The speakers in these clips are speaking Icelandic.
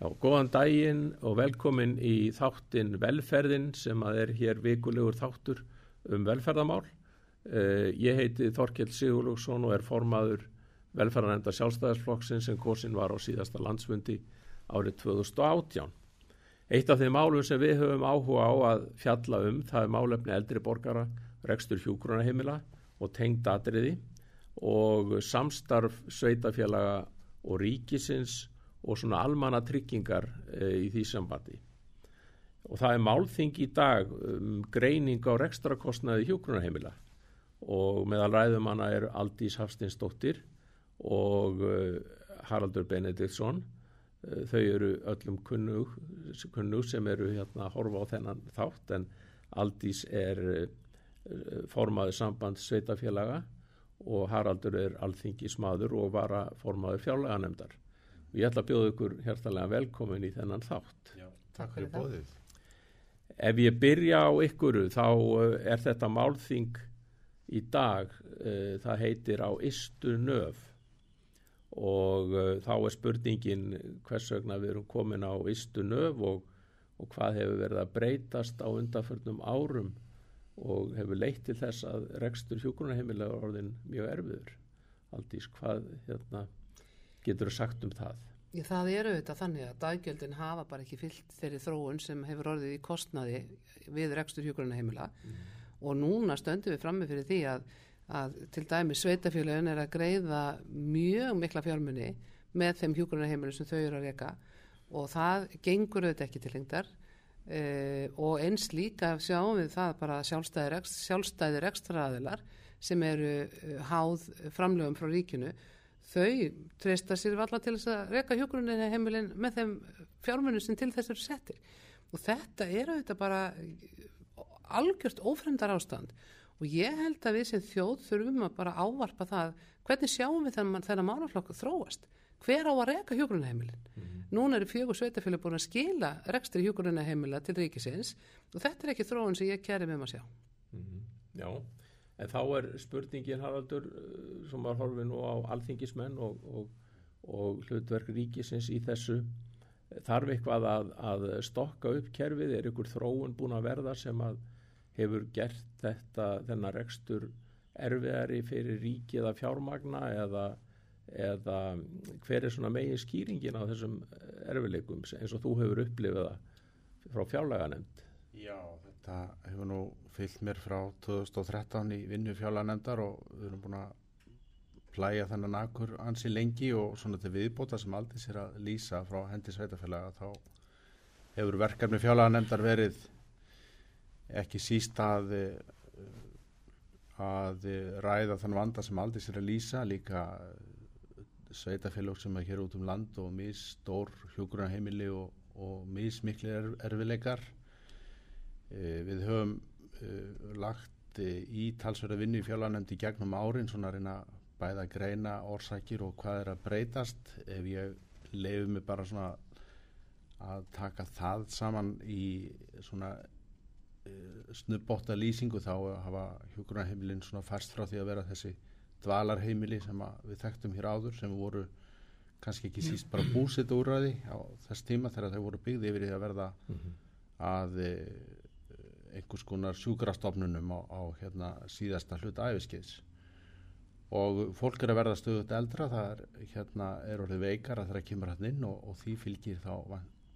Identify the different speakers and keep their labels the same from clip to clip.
Speaker 1: Já, góðan daginn og velkomin í þáttin velferðin sem að er hér vikulegur þáttur um velferðamál. Uh, ég heiti Þorkell Sigurlúksson og er formaður velferðanenda sjálfstæðarsflokksinn sem kursin var á síðasta landsfundi árið 2018. Eitt af þeim málum sem við höfum áhuga á að fjalla um það er málefni eldri borgara, rekstur hjúgrunahemila og tengd atriði og samstarf sveitafélaga og ríkisins og svona almanna tryggingar e, í því sambandi. Og það er málþing í dag um greining á rekstrakostnaði hjókrunarheimila og meðal ræðumanna er Aldís Hafstinsdóttir og uh, Haraldur Benediktsson. Uh, þau eru öllum kunnug, kunnug sem eru hérna að horfa á þennan þátt en Aldís er formaður samband sveitafélaga og Haraldur er alþingismadur og var að formaður fjárlega nefndar. Ég ætla að bjóða ykkur hjertalega velkomin í þennan þátt.
Speaker 2: Já, takk fyrir bóðið.
Speaker 1: Ef ég byrja á ykkuru þá eh, er þetta málþing í dag, uh, það heitir á Istu nöf og uh, þá er spurningin hvers vegna við erum komin á Istu nöf og, og hvað hefur verið að breytast á undanförnum árum og hefur leitt til þess að rekstur hjókunarheimilega orðin mjög erfiður. Aldís, hvað hérna getur þú sagt um það?
Speaker 3: Ég, það eru auðvitað þannig að daggjöldin hafa bara ekki fyllt þeirri þróun sem hefur orðið í kostnaði við rekstur hjókurinn heimila mm. og núna stöndum við frammi fyrir því að, að til dæmi sveitafélagin er að greiða mjög mikla fjármunni með þeim hjókurinn heimilum sem þau eru að reyka og það gengur auðvitað ekki til lengdar. Uh, og eins líka sjáum við það bara sjálfstæðir ekstra aðilar sem eru uh, háð framlögum frá ríkinu þau treysta sér valla til þess að reyka hjókurinni heimilin með þeim fjármunum sem til þess eru settir. Og þetta er auðvitað bara algjört ófremdar ástand og ég held að við sem þjóð þurfum að bara ávarpa það hvernig sjáum við þennan málaflokku þróast? Hver á að reyka hjókurinni heimilin mm -hmm. núna eru fjögur sveitafélag búin að skila rekstri hjókurinni heimila til ríkisins og þetta er ekki þróun sem ég kæri með maður að sjá.
Speaker 1: Mm -hmm. Já En þá er spurningin Haraldur eh, sem var horfið nú á alþingismenn og, og, og hlutverk ríkisins í þessu þarf eitthvað að, að stokka upp kerfið, er ykkur þróun búin að verða sem að hefur gert þetta þennar rekstur erfiðari fyrir ríkið að fjármagna eða, eða hver er svona megin skýringin á þessum erfileikum eins og þú hefur upplifað frá fjárlega nefnd?
Speaker 2: Já, þetta hefur nú fyllt mér frá 2013 í vinnu fjálanemndar og við erum búin að plæja þennan akkur ansi lengi og svona til viðbóta sem aldrei sér að lýsa frá hendi sveitafélaga þá hefur verkefni fjálanemndar verið ekki síst að að ræða þann vanda sem aldrei sér að lýsa líka sveitafélag sem er hér út um land og mís stór hjókurarheimili og, og mís miklu erfileikar e, við höfum uh, lagt uh, í talsverða vinnu í fjálanemndi gegnum árin svona reyna bæða greina orsakir og hvað er að breytast ef ég leiði mig bara svona að taka það saman í svona uh, snubbóta lýsingu þá hafa hjókunarheimilin svona færst frá því að vera þessi dvalarheimili sem við þekktum hér áður sem voru kannski ekki síst bara búsitt úrraði á þess tíma þegar þau voru byggði yfir því að verða -hmm. að einhvers konar sjúkrastofnunum á, á hérna, síðasta hluta æfiskeiðs og fólk er að verða stöðut eldra það er, hérna, er orðið veikar að það kemur hann inn og, og því fylgir þá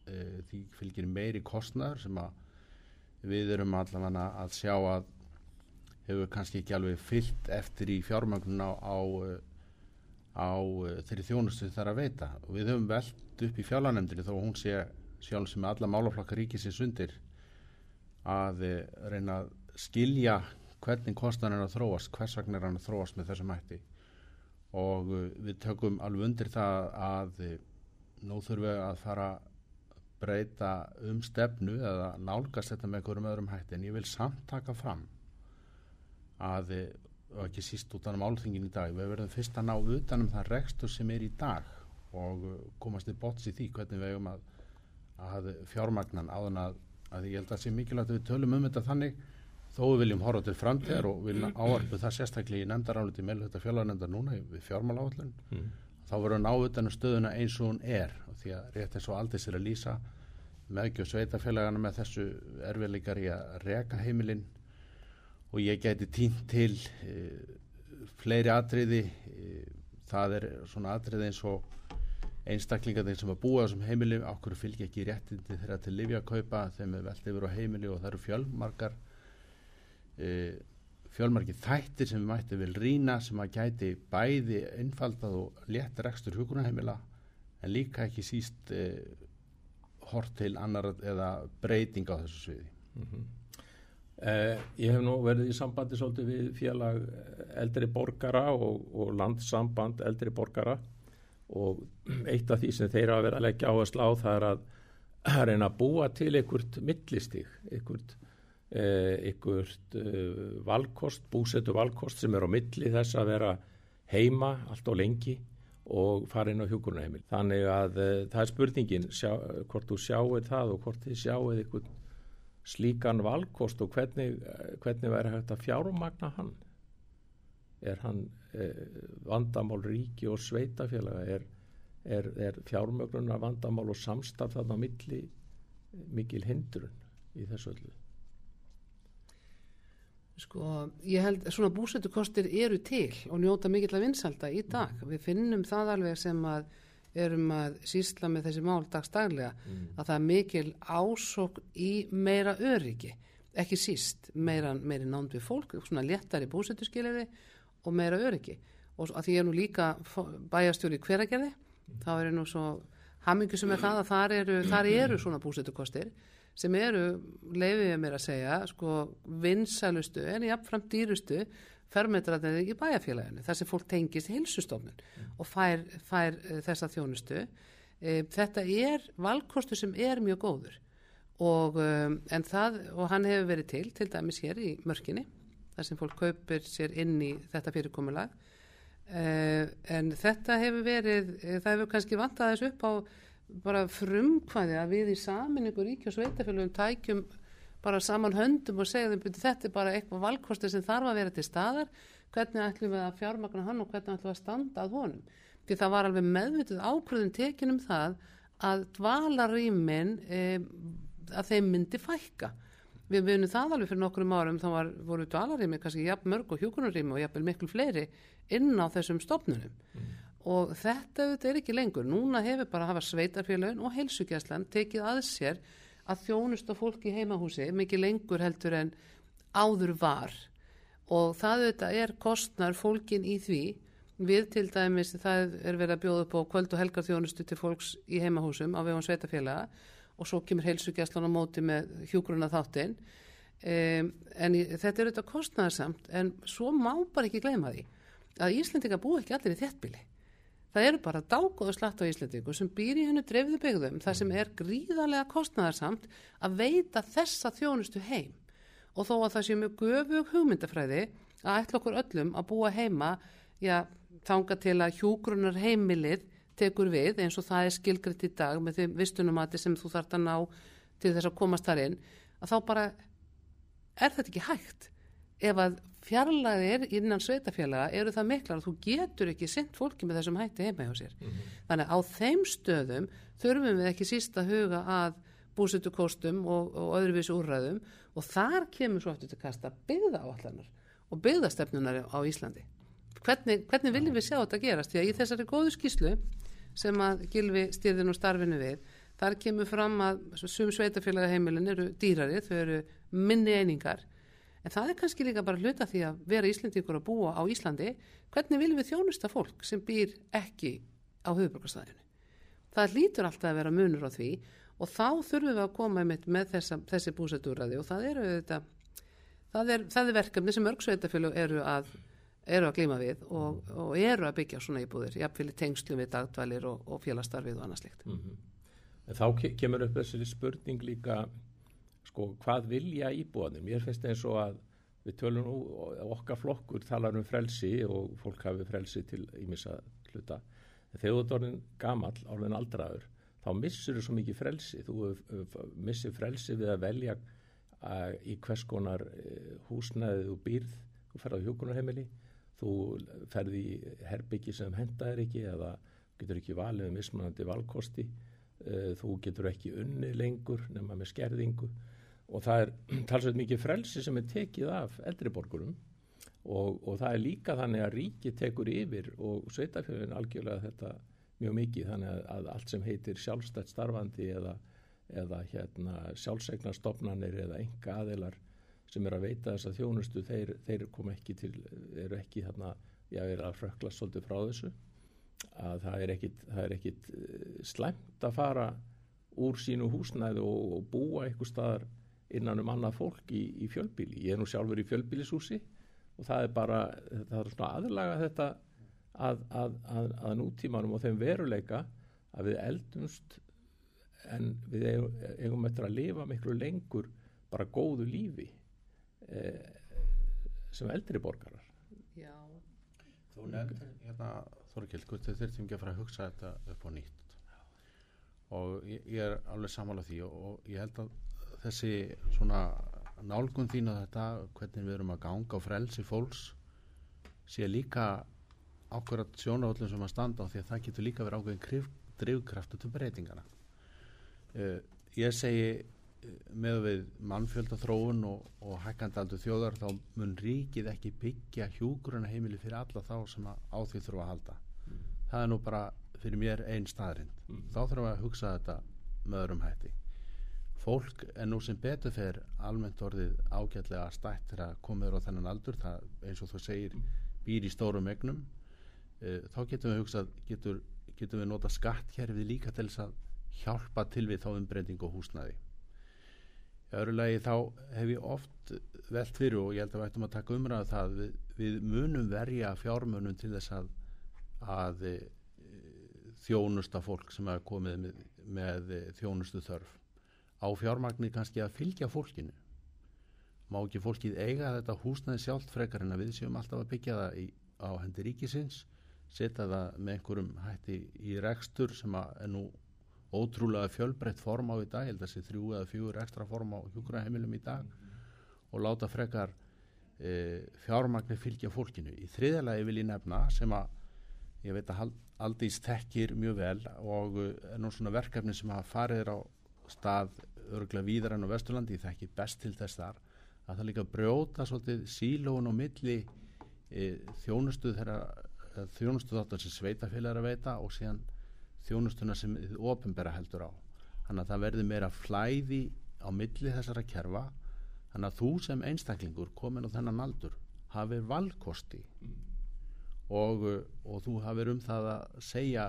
Speaker 2: e, því fylgir meiri kostnæður sem að við erum allavega að sjá að hefur kannski ekki alveg fyllt eftir í fjármögnun á, á, á þeirri þjónustu þar að veita. Og við höfum veld upp í fjárlanemndinni þó hún sé sjálf sem alla málaflokka ríkisins undir að eh, reyna að skilja hvernig kostan er að þróast, hvers vegna er hann að þróast með þessum hætti. Og eh, við tökum alveg undir það að eh, nú þurfum við að fara að breyta um stefnu eða nálgast þetta með einhverjum öðrum hætti. En ég vil samt taka fram að og ekki síst út af málþingin í dag við verðum fyrst að ná utanum það rekstur sem er í dag og komast í bots í því hvernig við hefum að, að fjármagnan áðan að að ég held að það sé mikilvægt að við tölum um þetta þannig þó við viljum horfa til framtíðar og viljum áarpu það sérstaklega í nefndaráluti með þetta fjölarnefndar núna við fjármáláallun mm. þá voru að ná utan um stöðuna eins og hún er og því að rétt eins og aldrei sér að lýsa meðgjöf sveitafélagana með þessu erfiðleikar í að reka heimilinn og ég geti tínt til e, fleiri atriði. E, það er svona atriði eins og einstaklingar þeim sem að búa þessum heimili okkur fylgja ekki réttindi þeirra til livjakaupa þeim er velt yfir á heimili og það eru fjölmarkar e, fjölmarkir þættir sem við mætti vel rína sem að gæti bæði einfaldað og létt rekstur hugunarheimila en líka ekki síst e, hort til annar eða breyting á þessu sviði mm -hmm.
Speaker 1: eh, Ég hef nú verið í sambandi svolítið við félag eldri borgara og, og landsamband eldri borgara og eitt af því sem þeir hafa verið að leggja á það er að, að reyna að búa til einhvert millistík einhvert ykkurt eh, eh, valkost, búsetu valkost sem er á milli þess að vera heima allt og lengi og fara inn á hjókurnaheimil. Þannig að uh, það er spurningin sjá, hvort þú sjáuð það og hvort þið sjáuð ykkur slíkan valkost og hvernig, hvernig væri hægt að fjármagna hann. Er hann vandamál ríki og sveitafélaga? Er, er, er fjármögnunar vandamál og samstarf þarna á milli mikil hindrun í þessu öllu?
Speaker 3: Sko, ég held, svona búsættukostir eru til og njóta mikill að vinsalda í dag. Mm. Við finnum það alveg sem að erum að sísla með þessi mál dagstaglega mm. að það er mikil ásokk í meira öryggi, ekki síst meira, meiri nánd við fólk, svona léttari búsættuskilari og meira öryggi. Og að því ég er nú líka bæjastjóri hveragerði, þá er nú svo hamingu sem er það að þar eru, þar eru svona búsættukostir sem eru, leiðið ég mér að segja, sko vinsælustu en jáfnframt dýrustu fermetraðið í bæjarfélaginu, þar sem fólk tengist hilsustofnun og fær, fær uh, þessa þjónustu. E, þetta er valkostu sem er mjög góður og, um, það, og hann hefur verið til, til dæmis hér í mörkinni, þar sem fólk kaupir sér inn í þetta fyrirkomulag. E, en þetta hefur verið, það hefur kannski vantað þessu upp á bara frumkvæði að við í saminningu ríki og sveitafélagum tækjum bara saman höndum og segja þeim þetta er bara eitthvað valkosti sem þarf að vera til staðar. Hvernig ætlum við að fjármagna hann og hvernig ætlum við að standa að honum? Því það var alveg meðvitið ákvöðin tekinum það að dvalarýmin e, að þeim myndi fækka við vunum það alveg fyrir nokkrum árum þá var, voru dvalarými kannski jafn mörg og hjókunarými og jafn miklu fleiri inn á þessum stopnunum mm. Og þetta auðvitað er ekki lengur. Núna hefur bara að hafa sveitarfélagin og heilsugjastlan tekið að sér að þjónusta fólki í heimahúsi mikið lengur heldur en áður var. Og það auðvitað er kostnar fólkin í því. Við til dæmis það er verið að bjóða upp á kvöld og helgar þjónustu til fólks í heimahúsum á vegum sveitarfélaga og svo kemur heilsugjastlan á móti með hjúgruna þáttinn um, en í, þetta er auðvitað kostnarsamt en svo má bara ekki gleyma því að Íslandinga bú ekki allir í þéttbili Það eru bara dágóðu slatt á Íslandíku sem býr í hennu dreifðu byggðum þar sem er gríðarlega kostnæðarsamt að veita þessa þjónustu heim. Og þó að það sé mjög göfug hugmyndafræði að ætla okkur öllum að búa heima já, þanga til að hjúgrunar heimilið tekur við eins og það er skilgriðt í dag með því vistunumati sem þú þart að ná til þess að komast þar inn að þá bara er þetta ekki hægt ef að fjarlæðir innan sveitafélaga eru það miklar að þú getur ekki sendt fólki með þessum hætti heima hjá sér. Mm -hmm. Þannig að á þeim stöðum þurfum við ekki síst að huga að búsutu kostum og, og öðruvísu úrræðum og þar kemur svo aftur til kasta byggða áallanar og byggðastefnunar á Íslandi. Hvernig, hvernig viljum við sjá þetta gerast? Því að í þessari góðu skýslu sem að Gilvi styrðin og starfinu við, þar kemur fram að sum sveitafélaga heimilin eru dýrari, þau eru minni einingar En það er kannski líka bara hluta því að vera Íslandíkur að búa á Íslandi, hvernig viljum við þjónusta fólk sem býr ekki á höfuborgarstæðinu? Það lítur alltaf að vera munur á því og þá þurfum við að koma með, með þessa, þessi búsættúræði og það eru, þetta, það er, það er verkefni sem örgsveitafjölu eru að, eru að glíma við og, og eru að byggja svona íbúðir, jáfnfélag tengslum við dagdvalir og, og félastarfið og annað slikt. Mm -hmm.
Speaker 1: Þá kemur upp þessi spurning líka sko hvað vilja íbúanum ég finnst eins og að við tölum nú okkar flokkur talar um frelsi og fólk hafi frelsi til ímissa hluta en þegar þú orðin gamall, orðin aldraður þá missur þú svo mikið frelsi þú missir frelsi við að velja að í hvers konar e, húsnæðið þú býrð þú ferð á hjókunarheimili þú ferð í herbyggi sem henda er ekki eða getur ekki valið um mismunandi valkosti, uh, þú getur ekki unni lengur nema með skerðingu. Og það er talsveit mikið frelsi sem er tekið af eldriborgurum og, og það er líka þannig að ríki tekur yfir og sveitafjöfin algjörlega þetta mjög mikið. Þannig að, að allt sem heitir sjálfstætt starfandi eða, eða hérna, sjálfsegnarstofnanir eða enga aðilar sem er að veita þess að þjónustu þeir, þeir kom ekki til, eru ekki þarna, já, er að frökla svolítið frá þessu að það er ekkit, það er ekkit eh, slæmt að fara úr sínu húsnæðu og, og búa eitthvað staðar innan um annað fólk í, í fjölbíli. Ég er nú sjálfur í fjölbílishúsi og það er bara, það er svona aðlaga þetta að, að, að, að nútímanum og þeim veruleika að við eldumst en við eigum, eftir að lifa miklu lengur bara góðu lífi sem eldri borgarar.
Speaker 3: Já.
Speaker 2: Þú nefndir hérna Þorkild, þau þurftum ekki að fara að hugsa þetta upp á nýtt? Og ég, ég er alveg samála því og, og ég held að þessi svona nálgun þín að þetta hvernig við erum að ganga á frelsi fólks sé líka ákveðat sjónavöldum sem að standa á því að það getur líka verið ákveðin drivkraftu til breytingana uh, ég segi með við mannfjölda þróun og, og hækkandaldu þjóðar þá mun ríkið ekki byggja hjúgruna heimili fyrir alla þá sem á því þurfa að halda. Mm. það er nú bara fyrir mér einn staðrind mm. þá þurfum við að hugsa þetta með öðrum hætti. Fólk er nú sem betur fer almennt orðið ágætlega stætt til að koma þér á þennan aldur. Það eins og þú segir býr í stórum egnum Eh, þá getum við hugsað getur, getum við nota skattkerfið líka til þess að hjálpa til við þá umbreyting og húsnaði öðru lagi þá hef ég oft velt fyrir og ég held að við ættum að taka umræða það við, við munum verja fjármunum til þess að, að e, þjónusta fólk sem hafa komið með, með þjónustu þörf. Á fjármagnir kannski að fylgja fólkinu. Má ekki fólkið eiga þetta húsnaði sjálft frekar en að við séum alltaf að byggja það í, á hendi ríkisins setja það með einhverjum hætti í rekstur sem er nú ótrúlega fjölbreytt form á í dag, held að þessi þrjú eða fjögur ekstra form á hjúkraheimilum í dag. Og láta frekar e, fjármagnir fylgja fólkinu. Í þriðalagi vil ég nefna sem að ég veit að Aldís þekkir mjög vel og er nú svona verkefni sem að farið á stað örgulega víðar enn á Vesturlandi, ég þekki best til þess þar, að það líka brjóta svolítið sílóun og milli e, þjónustuð þeirra þjónustu þáttan sem sveitafélag er að veita og síðan þjónustuna sem ofinbera heldur á. Þannig að það verður meira flæði á milli þessara kerfa. Þannig að þú sem einstaklingur komin á þennan aldur hafið valkosti. Mm. og, og þú hafið um það að segja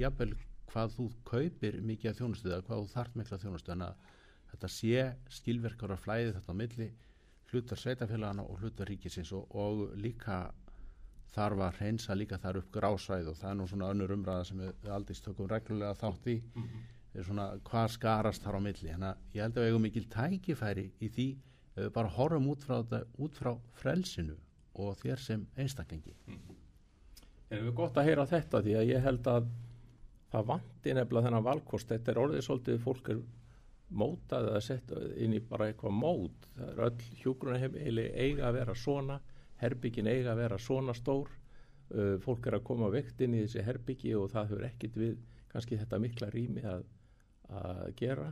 Speaker 2: jafnvel hvað þú kaupir mikið af þjónustu eða hvað þú þart mikla þjónustu. En að þetta sé skilverkar að flæði þetta á milli hlutar sveitafélagana og hlutar ríkisins og, og líka þarf að reynsa líka þar upp grásvæð og það er nú svona önnur umræða sem við aldrei stökum reglulega þátt í. Mm -hmm. svona hvað skarast þar á milli? Þannig að ég held að við hefum mikil tækifæri í því ef við bara horfum út frá, þetta, út frá frelsinu og þér sem einstaklingi. Mm -hmm.
Speaker 1: Er við gott að heyra þetta því að ég held að það vanti nefnilega þennan valkost. Þetta er orðið svolítið fólk er mótað að setja inn í bara eitthvað mót. Það er öll hjúgrunahefili eiga að vera svona herbyggin eiga að vera svona stór uh, fólk er að koma vekt inn í þessi herbyggi og það hefur ekkit við kannski þetta mikla rými að, að gera.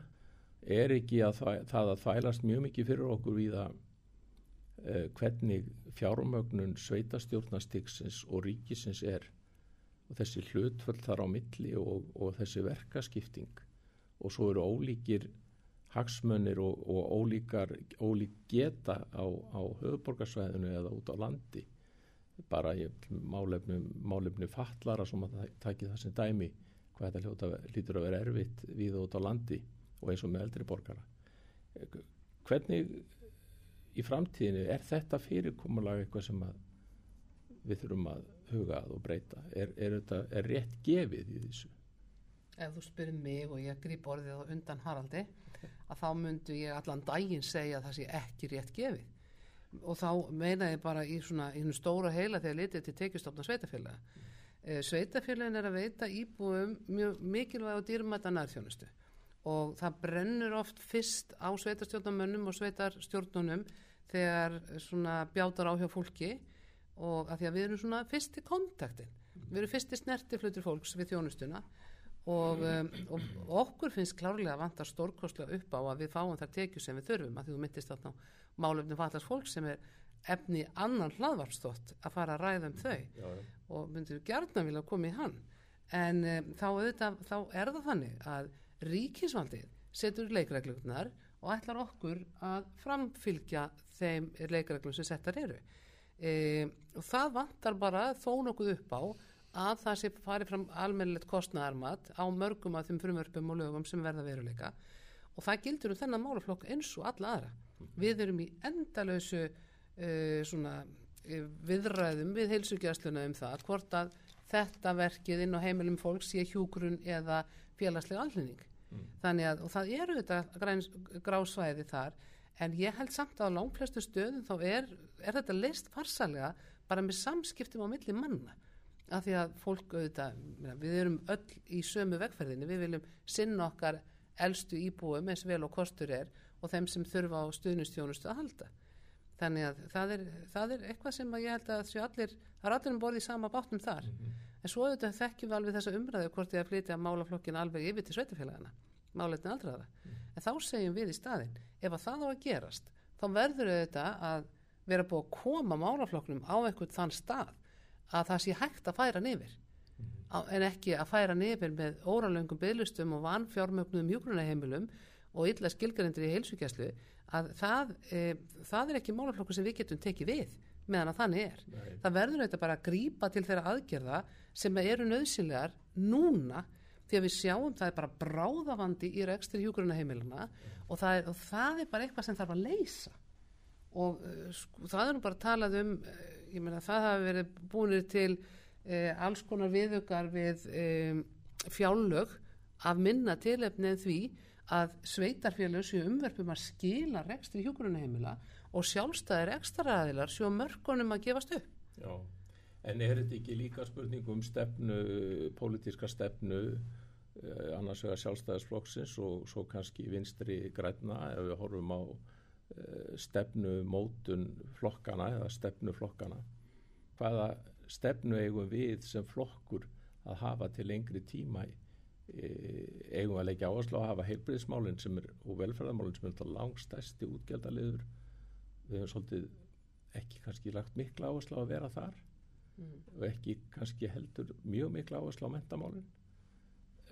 Speaker 1: Er ekki að það, það að þvælast mjög mikið fyrir okkur við að uh, hvernig fjármögnun sveitastjórnastiksins og ríkisins er og þessi hlutföll þar á milli og, og þessi verkaskipting. Og svo eru ólíkir hagsmönir og, og ólíkar, ólík geta á, á höfuborgarsvæðinu eða út á landi. Bara í málefni, málefni fallara sem að það taki það sem dæmi hvað þetta hljóta, lítur að vera erfitt við út á landi og eins og með eldri borgara. Hvernig í framtíðinu er þetta fyrirkomulega eitthvað sem við þurfum að huga að og breyta? Er, er, þetta, er rétt gefið í þessu
Speaker 3: Ef þú spyrir mig og ég grýp orðið á undan Haraldi að þá myndu ég allan daginn segja að það sé ekki rétt gefið. Og þá meina ég bara í svona í stóra heila þegar litið til tekistofna sveitafélaga mm. Eh, sveitafélagin er að veita íbúum mjög mikilvæg og dýrmæta nærþjónustu. Og það brennur oft fyrst á sveitarstjórnumönnum og sveitarstjórnunum þegar svona bjátar á hjá fólki og að því að við erum svona fyrst í kontaktin. Við erum fyrsti snertiflutur fólks við þjónustuna og, um, og, okkur finnst klárlega að vanta stórkostlega upp á að við fáum þar tekju sem við þurfum að því þú myndist þarna málefnum fallast fólk sem er efni annan hlaðvarpstótt að fara að ræða um þau.
Speaker 1: Já, já.
Speaker 3: og myndir gerðna vilja koma í hann. En um, þá, auðvitað, þá er það þannig að ríkisvaldið setur leikreglunar og ætlar okkur að framfylgja þeim leikreglum sem settar eru. E, og það vantar bara þó nokkuð upp á að það sé farið fram almennilegt kostnæðarmat á mörgum af þeim frumvörpum og lögum sem verða veruleika. Og það gildur um þennan málaflokk eins og alla aðra. Við erum í endalösu uh, svona uh, viðræðum við heilsugjastluna um það hvort að þetta verkið inn á heimilum fólk sé hjúgrun eða félagslega allinning
Speaker 1: Mm.
Speaker 3: þannig að, og það eru þetta grásvæði þar en ég held samt að á langflestu stöðum þá er, er þetta leist farsalega bara með samskiptum á milli manna af því að fólk auðvitað, við erum öll í sömu vegferðinni, við viljum sinna okkar elstu íbúum eins vel og kostur er og þeim sem þurfa á stuðnustjónustu að halda. Þannig að það er, það er eitthvað sem ég held að allir, það er allir um borðið í sama bátnum þar. En svo auðvitað þekkjum við alveg þessa umræðu hvort ég að flytja málaflokkin alveg yfir til sveitafélagana málefni aldraða en þá segjum við í staðin ef að það á að gerast þá verður auðvitað að vera búið að koma málaflokknum á einhvern þann stað að það sé hægt að færa nýfir á, en ekki að færa nýfir með óralöngum bygglustum og vanfjármögnum hjúgrunaheimilum og illa skilgarindir í heilsugjæslu að það, e, það er ekki málaflokkur sem við getum tekið við meðan að þannig er.
Speaker 1: Nei.
Speaker 3: Það verður auðvitað bara að grípa til þeirra aðgerða sem eru nöðsynlegar núna því að við sjáum það er bara bráðavandi í rekstri hjúgrunaheimiluna og, það er- og það er bara eitthvað sem þarf að leysa og uh, sko, það er nú bara talað um uh, ég meina það hafi verið búinir til uh, alls konar viðugar við um, fjálög af minna tilefni en því að sveitarfélög séu umverfum að skila rekstri hjúgrunaheimila og sjálfstæðir ekstraræðilar séu mörgunum að gefast upp.
Speaker 1: Já, en er þetta ekki líka spurning um stefnu, pólitíska stefnu, eh, annars vegar sjálfstæðisflokksins og svo kannski vinstri græna ef við horfum á eh, stefnu mótun flokkana eða stefnu flokkana. Hvaða stefnu eigum við sem flokkur að hafa til lengri tíma? Eh, eigum að leggja áherslu að hafa heilbriðismálinn sem er og velferðarmálinn sem er langstæsti útgjaldaliður við höfum svolítið ekki kannski lagt mikla áherslu að vera þar og ekki kannski heldur mjög mikla áherslu á mentamálin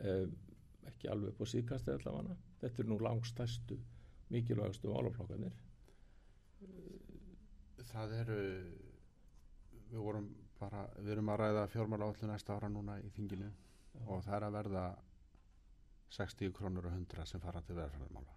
Speaker 1: um, ekki alveg upp á síðkasti allavega þetta er nú langstæstu mikilvægastu málaflokkanir
Speaker 2: Það eru við vorum bara, við erum að ræða fjármála allir næsta ára núna í þinginu og það er að verða 60 krónur og 100 sem fara til verðfæðarmála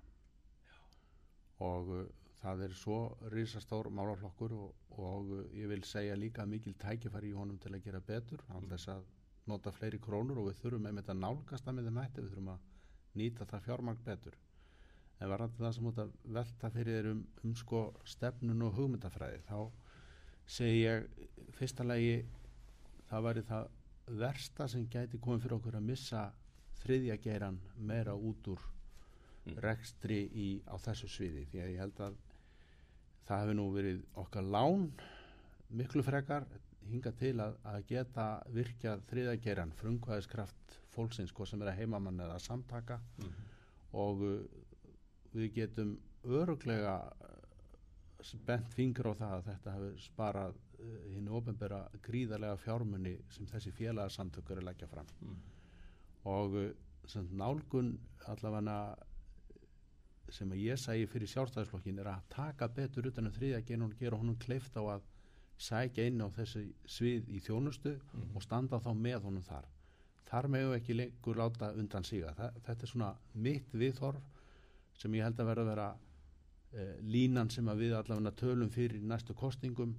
Speaker 2: og uh, það er svo risastór málaflokkur og, og uh, ég vil segja líka mikil tækifæri í honum til að gera betur án þess að nota fleiri krónur og við þurfum einmitt að nálgast það með þeim hætti. Við þurfum að nýta það fjármagn betur en varandi það sem út að velta fyrir þér um, um sko stefnun og hugmyndafræði þá segi ég fyrsta lagi það væri það versta sem gæti komið fyrir okkur að missa þriðja geiran meira út úr
Speaker 1: Mm.
Speaker 2: rekstri í, á þessu sviði. Því að ég held að það hefur nú verið okkar lán miklu frekar hinga til að, að geta virkjað þriðja geiran frumkvæðiskraft fólksins hvað sem er að heimamann eða samtaka. Og uh, við getum öruglega uh, bent fingur á það að þetta hefur sparað uh, hinn ofinbera gríðarlega fjármunni sem þessi félagsamtökur er að leggja fram
Speaker 1: Mm.
Speaker 2: og uh, sem nálgun allavega sem að ég segi fyrir sjálfstæðisflokkin er að taka betur utan um þriðja gen og gera honum kleift á að sækja inn á þessi svið í þjónustu
Speaker 1: Mhm.
Speaker 2: og standa þá með honum þar þar meðu ekki lengur láta undan siga Þa, þetta er svona mitt viðhorf sem ég held að vera að vera eh, línan sem að við allavega tölum fyrir næstu kostningum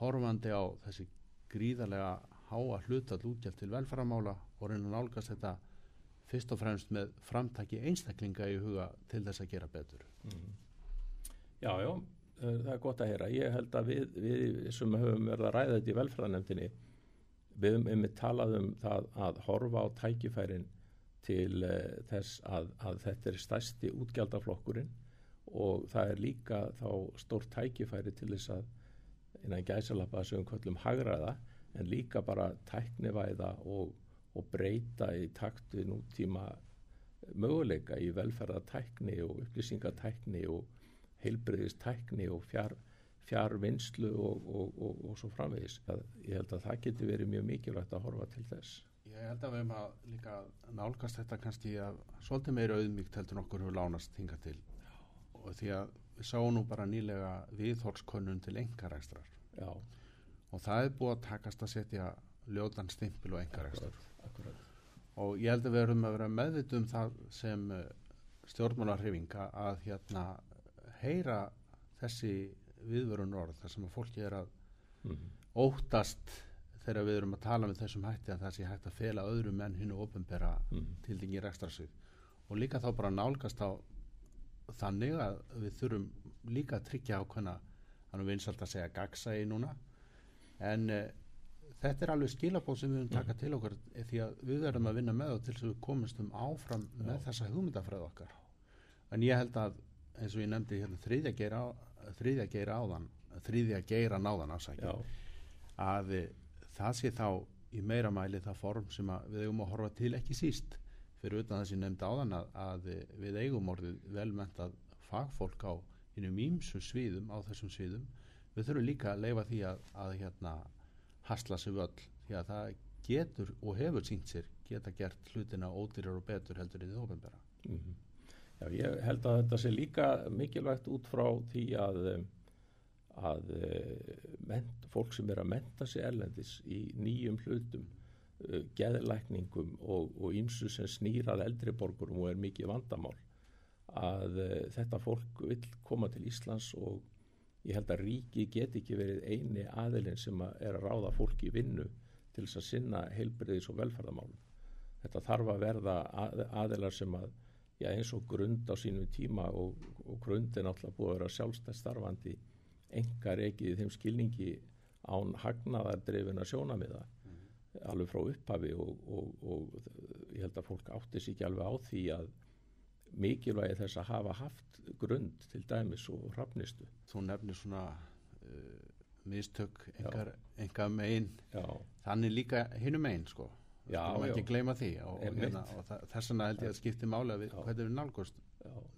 Speaker 2: horfandi á þessi gríðarlega háa hlutall útgjald til velfæramála og reyna að nálgast þetta fyrst og fremst með framtaki einstaklinga í huga til þess að gera betur
Speaker 1: Já, já, eh, það er gott að heyra. Ég held að við, við sem höfum verið að ræða þetta í velferðarnefndinni, við höfum talað um það að horfa á tækifærin til uh, þess að, að þetta er stærsti útgjaldaflokkurinn og það er líka þá stórt tækifæri til þess að innan gæsalappa sem við köllum hagraða en líka bara tæknivæða og, og breyta í takt við nútíma möguleika í velferðatækni og upplýsingatækni og heilbreyðistækni og fjár, fjárvinnslu og, og, og, svo framvegis. Ég held að það geti verið mjög mikilvægt að horfa til þess.
Speaker 2: Ég held að við hefum að líka nálgast þetta kannski að svolítið meira auðmíkt heldur nokkur hefur lánast hinga til. Og því að við sáum nú bara nýlega viðhórskönnun til engarækstrar og það er búið að takast að setja ljóðan stimpil og engarækstur og ég held að við erum að vera meðvitt um það sem eh, stjórnmálarhefinga að hérna heyra þessi viðvörun orð þar sem að fólki er að mm -hmm. óttast þegar við erum að tala með þessum hætti að það sé hægt að fela öðrum enn hinn og ofinbera mm. til þingir ekstra sig og líka þá bara nálgast á þannig að við þurfum líka að tryggja ákveðna þannig við einsalt að segja gagsægi núna en uh, þetta er alveg skilabóð sem við höfum taka mm. til okkur því að við verðum að vinna með og til þess að við komumstum áfram Já. með þessa hugmyndafræð okkar en ég held að eins og ég nefndi hérna, þriðja geira, þriðja geira áðan þriðja geira náðan ásækja að það sé þá í meira mæli það form sem við eigum að horfa til ekki síst fyrir utan þessi nefnd áðan að, að við eigum orðið velmentað fagfólk á innum ímsu sviðum á þessum sviðum við þurfum líka að leifa því að, að hérna hasla sig völl því að það getur og hefur sínt sér geta gert hlutina ódýrar og betur heldur í því ofenbæra mm -hmm.
Speaker 1: Já, ég held að þetta sé líka mikilvægt út frá því að að eh, ment, fólk sem er að menta sig erlendis í nýjum hlutum uh, geðlækningum og ímsu sem snýrað eldri borgurum og er mikið vandamál að uh, þetta fólk vil koma til Íslands og ég held að ríki get ekki verið eini aðilinn sem að er að ráða fólki í vinnu til þess að sinna heilbriðis og velferðamálum. Þetta þarf að verða að, aðilar sem að já, eins og grund á sínum tíma og, og grund er náttúrulega búið að vera sjálfstæð starfandi engar ekki í þeim skilningi án hagnaðardrefina sjónamiða mm. alveg frá upphafi og, og, og ég held að fólk áttis ekki alveg á því að mikilvægi þess að hafa haft grund til dæmis og rafnistu.
Speaker 2: Þú nefnir svona uh, mistök engar, engar megin. Já. þannig líka hinnum megin sko. Já, við ekki gleyma því og, hérna, og þess vegna held ég að skipti máli að við, hvernig við nálgumst,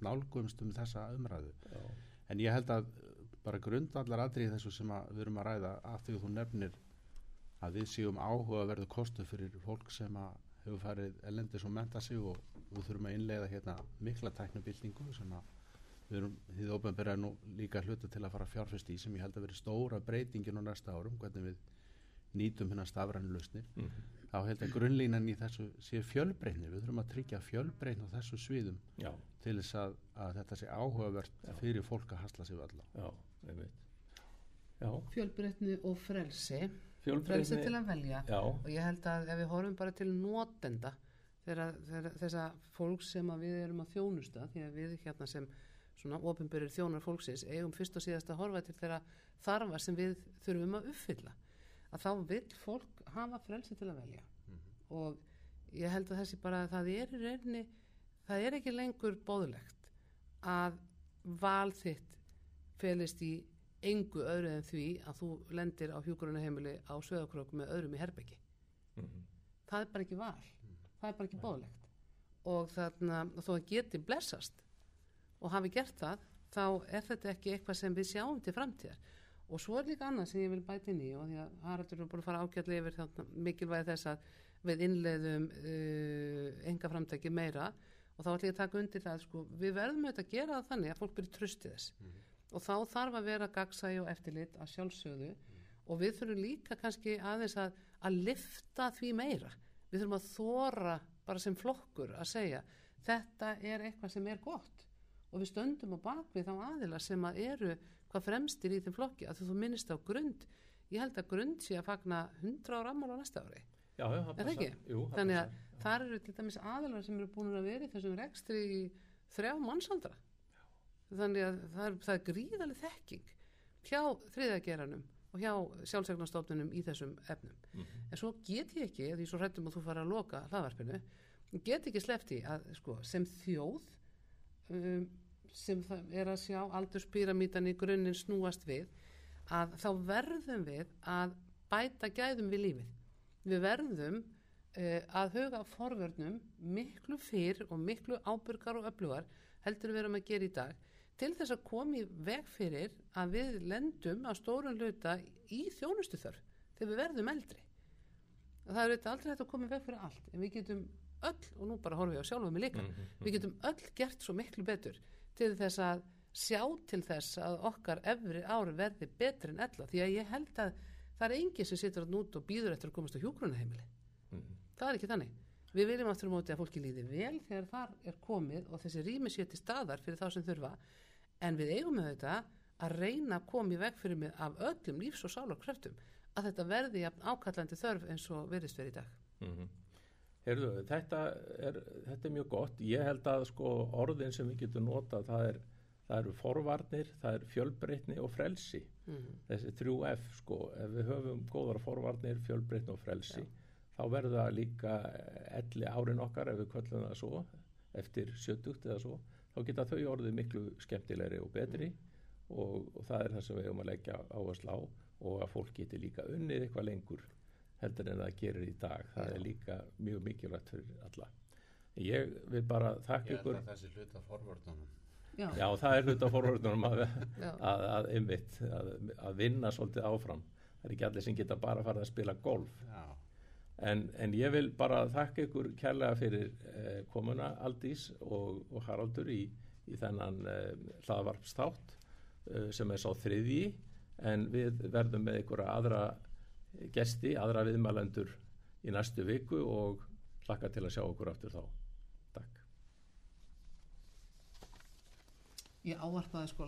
Speaker 2: nálgumst um þessa umræðu. Já. en ég held að bara grundallar aðrið þessu sem að við erum að ræða af því að þú nefnir að við séum áhuga að verða kostu fyrir fólk sem að hefur farið elendis og menta sig og við þurfum að innlega hérna mikla tæknubildingu sem að við erum, því það ofenbæra nú líka hluta til að fara fjárfest í sem ég held að veri stóra breytingin á næsta árum, hvernig við nýtum hérna stafrænu lausnir mm -hmm. þá held að grunnlínan í þessu sé fjölbreyni, við þurfum að tryggja fjölbreyni á þessu sviðum Já. til þess að, að þetta sé áhugavert Já. fyrir fólk að hasla sig valla
Speaker 3: fjölbreytni og frelsi. Frelsi til að velja. Já. og ég held að ef við horfum bara til nótenda þegar þess að fólk sem að við erum að þjónusta því að við hérna sem svona ofinbyrjur þjónar fólksins eigum fyrst og síðast að horfa til þeirra þarfa sem við þurfum að uppfylla. Að þá vil fólk hafa frelsi til að velja. Mm -hmm. og ég held að þessi bara að það er í reyni það er ekki lengur bóðlegt að val þitt felist í engu öðru en því að þú lendir á hjúkurunaheimili á söðakrök með öðrum í herbyggi mm -hmm. það er bara ekki val. Mm það er bara ekki bóðlegt og þannig að þó að geti blessast og hafi gert það þá er þetta ekki eitthvað sem við sjáum til framtíðar. Og svo er líka annað sem ég vil bæta inn í og því að Haraldur er búin að fara ágjörlega yfir þannig mikilvægi þess að við innleiðum uh, enga framtæki meira. Og þá ætlum ég að taka undir það sko, við verðum auðvitað að gera það þannig að fólk byrju trösti þess. Mm -hmm og þá þarf að vera gagsægi og eftirlit að sjálfsögðu. Mm. og við þurfum líka kannski aðeins að, að lifta því meira. Við þurfum að þóra bara sem flokkur að segja þetta er eitthvað sem er gott. Og við stöndum á bakvið þá aðila sem að eru hvað fremstir í þeim flokki. Að þú minnist á grund. Ég held að grund sé að fagna 100 ára ammál á næsta ári.
Speaker 1: Já, já,
Speaker 3: er það ekki? Jú, þannig að þar eru til dæmis aðilar sem eru búin að vera í þessum rekstri í þrjá mannsaldra þannig að það er, það er gríðaleg þekking hjá þriðageranum og hjá sjálfsegnarstofnunum í þessum efnum. Mm -hmm. En svo get ég ekki, því svo hrættum að þú fara að loka hlaðvarpinu, get ekki slefti að sko, sem þjóð um, sem er að sjá aldurspyramítan í grunninn snúast við að þá verðum við að bæta gæðum við lífið. Við verðum uh, að huga forvörnum miklu fyrr og miklu ábyrgar og öflugar heldur við erum að gera í dag til þess að koma í veg fyrir að við lendum að stórun luta í þjónustu þörf þegar við verðum eldri. Það er auðvitað aldrei hægt að koma í veg fyrir allt en við getum öll, og nú bara horfum við á sjálfum mig líka,
Speaker 1: Mm -hmm.
Speaker 3: við getum öll gert svo miklu betur til þess að sjá til þess að okkar efri ári verði betri en ella. Því að ég held að það er enginn sem situr að nút og býður eftir að komast á hjúgrunaheimili það er ekki þannig. Við viljum aftur á móti að fólki líði vel þegar þar er komið og þessi rými sé til staðar fyrir þá sem þurfa en við eigum með þetta að reyna að koma í veg fyrir mig af öllum lífs og sálar kröftum að þetta verði ákallandi þörf eins og verðist verið í dag
Speaker 1: Mm Heyrðu, þetta er, þetta er mjög gott. Ég held að sko orðin sem við getum notað, það, er, það eru forvarnir, það er fjölbreytni og frelsi.
Speaker 3: mm.
Speaker 1: Þessi 3F sko, ef við höfum góðar forvarnir, fjölbreytni og frelsi, þá verður það líka elli árin okkar ef við kvöllum það svo, eftir 70 eða svo, þá geta þau orðið miklu skemmtilegri og betri og, og það er það sem við höfum að leggja áherslu á og að fólk geti líka unnið eitthvað lengur heldur en það gerir í dag. Það
Speaker 3: Já.
Speaker 1: er líka mjög mikilvægt fyrir alla. Ég vil bara þakka
Speaker 2: Ég held
Speaker 1: ykkur.
Speaker 2: að þessi hluta forvörnunum.
Speaker 3: Já,
Speaker 1: já það er hluta forvörðunum að, að, að, einmitt, að, að vinna svolítið áfram. Það er ekki allir sem geta bara farið að spila golf.
Speaker 2: Já,
Speaker 1: en, en ég vil bara þakka ykkur kærlega fyrir eh, komuna Aldís og, og Haraldur í, í þennan eh, hlaðvarpstátt eh, sem er sá þriðji en við verðum með ykkur aðra gesti, aðra viðmælendur í næstu viku og hlakka til að sjá okkur aftur þá. Takk.
Speaker 3: ég ávarpaði sko